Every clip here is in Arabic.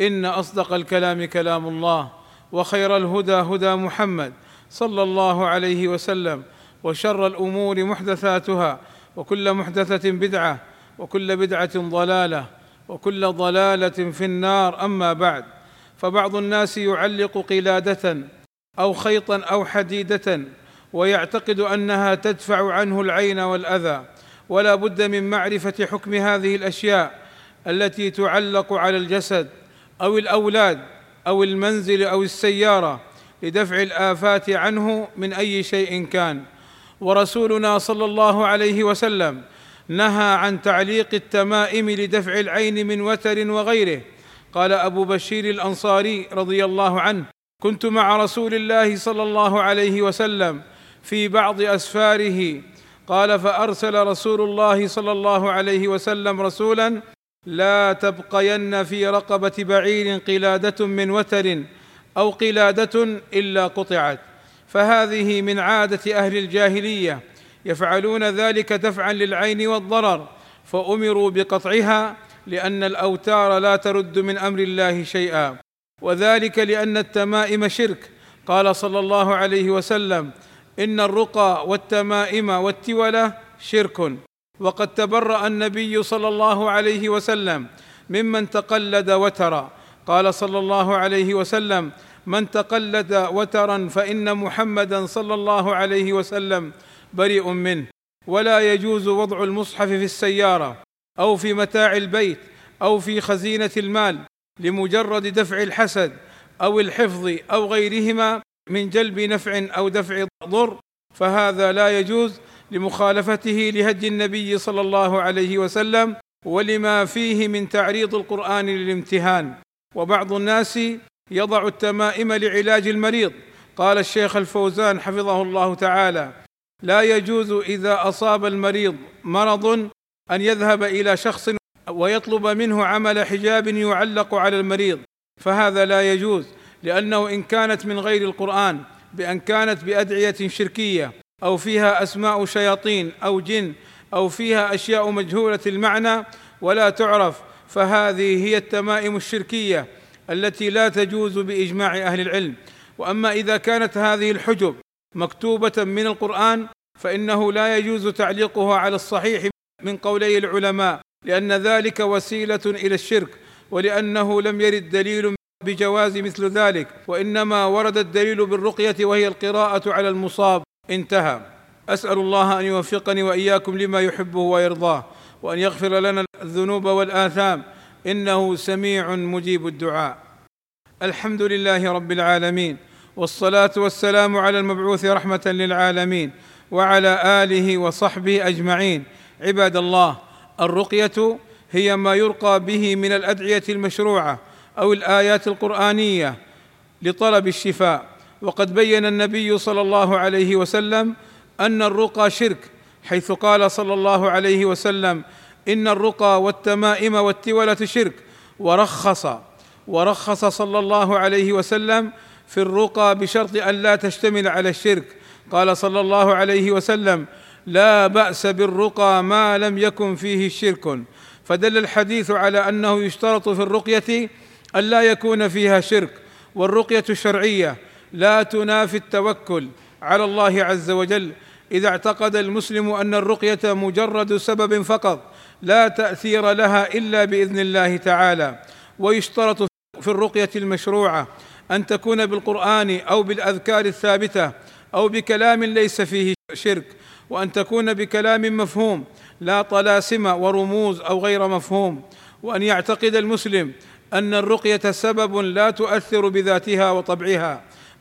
إن أصدق الكلام كلام الله وخير الهدى هدى محمد صلى الله عليه وسلم وشر الأمور محدثاتها وكل محدثة بدعة وكل بدعة ضلالة وكل ضلالة في النار. أما بعد فبعض الناس يعلق قلادة أو خيطا أو حديدة ويعتقد أنها تدفع عنه العين والأذى ولا بد من معرفة حكم هذه الأشياء التي تعلق على الجسد. أو الأولاد أو المنزل أو السيارة لدفع الآفات عنه من أي شيء كان. ورسولنا صلى الله عليه وسلم نهى عن تعليق التمائم لدفع العين من وتر وغيره. قال أبو بشير الأنصاري رضي الله عنه كنت مع رسول الله صلى الله عليه وسلم في بعض أسفاره. قال فأرسل رسول الله صلى الله عليه وسلم رسولا لا تبقين في رقبة بعير قلادة من وتر أو قلادة إلا قطعت. فهذه من عادة أهل الجاهلية. يفعلون ذلك دفعا للعين والضرر. فأمروا بقطعها لأن الأوتار لا ترد من أمر الله شيئا. وذلك لأن التمائم شرك. قال صلى الله عليه وسلم إن الرقى والتمائم والتولة شرك. وقد تبرأ النبي صلى الله عليه وسلم ممن تقلد وترا. قال صلى الله عليه وسلم من تقلد وترا فإن محمدا صلى الله عليه وسلم بريء منه. ولا يجوز وضع المصحف في السيارة أو في متاع البيت أو في خزينة المال لمجرد دفع الحسد أو الحفظ أو غيرهما من جلب نفع أو دفع ضر. فهذا لا يجوز لمخالفته لهدي النبي صلى الله عليه وسلم ولما فيه من تعريض القرآن للامتهان. وبعض الناس يضع التمائم لعلاج المريض. قال الشيخ الفوزان حفظه الله تعالى لا يجوز إذا أصاب المريض مرض أن يذهب إلى شخص ويطلب منه عمل حجاب يعلق على المريض. فهذا لا يجوز لأنه إن كانت من غير القرآن بأن كانت بأدعية شركية أو فيها أسماء شياطين أو جن أو فيها أشياء مجهولة المعنى ولا تعرف فهذه هي التمائم الشركية التي لا تجوز بإجماع أهل العلم. وأما إذا كانت هذه الحجب مكتوبة من القرآن فإنه لا يجوز تعليقها على الصحيح من قولي العلماء لأن ذلك وسيلة إلى الشرك ولأنه لم يرد دليل بجواز مثل ذلك وإنما ورد الدليل بالرقية وهي القراءة على المصاب. انتهى. أسأل الله أن يوفقني وإياكم لما يحبه ويرضاه وأن يغفر لنا الذنوب والآثام. إنه سميع مجيب الدعاء. الحمد لله رب العالمين والصلاة والسلام على المبعوث رحمة للعالمين وعلى آله وصحبه أجمعين. عباد الله الرقية هي ما يرقى به من الأدعية المشروعة أو الآيات القرآنية لطلب الشفاء. وقد بين النبي صلى الله عليه وسلم أن الرقى شرك حيث قال صلى الله عليه وسلم إن الرقى والتمائم والتولة شرك ورخص ورخص صلى الله عليه وسلم في الرقى بشرط أن لا تشتمل على الشرك. قال صلى الله عليه وسلم لا بأس بالرقى ما لم يكن فيه شرك فدل الحديث على أنه يشترط في الرقية أن لا يكون فيها شرك والرقية الشرعيه لا تنافي التوكل على الله عز وجل. إذا اعتقد المسلم أن الرقية مجرد سبب فقط لا تأثير لها إلا بإذن الله تعالى. ويشترط في الرقية المشروعة أن تكون بالقرآن أو بالأذكار الثابتة أو بكلام ليس فيه شرك وأن تكون بكلام مفهوم لا طلاسم ورموز أو غير مفهوم. وأن يعتقد المسلم أن الرقية سبب لا تؤثر بذاتها وطبعها.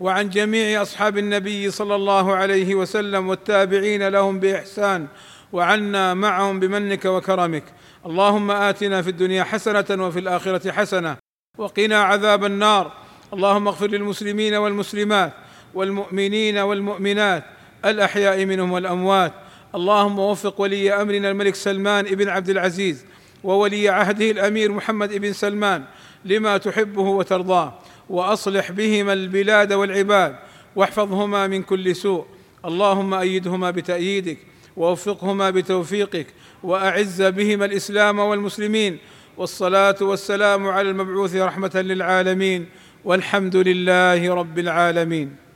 وعن جميع أصحاب النبي صلى الله عليه وسلم والتابعين لهم بإحسان وعنا معهم بمنك وكرمك. اللهم آتنا في الدنيا حسنة وفي الآخرة حسنة وقنا عذاب النار. اللهم اغفر للمسلمين والمسلمات والمؤمنين والمؤمنات الأحياء منهم والأموات. اللهم وفق ولي أمرنا الملك سلمان بن عبد العزيز وولي عهده الأمير محمد بن سلمان لما تحبه وترضاه. وأصلح بهما البلاد والعباد واحفظهما من كل سوء. اللهم أيدهما بتأييدك ووفقهما بتوفيقك وأعز بهما الإسلام والمسلمين. والصلاة والسلام على المبعوث رحمة للعالمين. والحمد لله رب العالمين.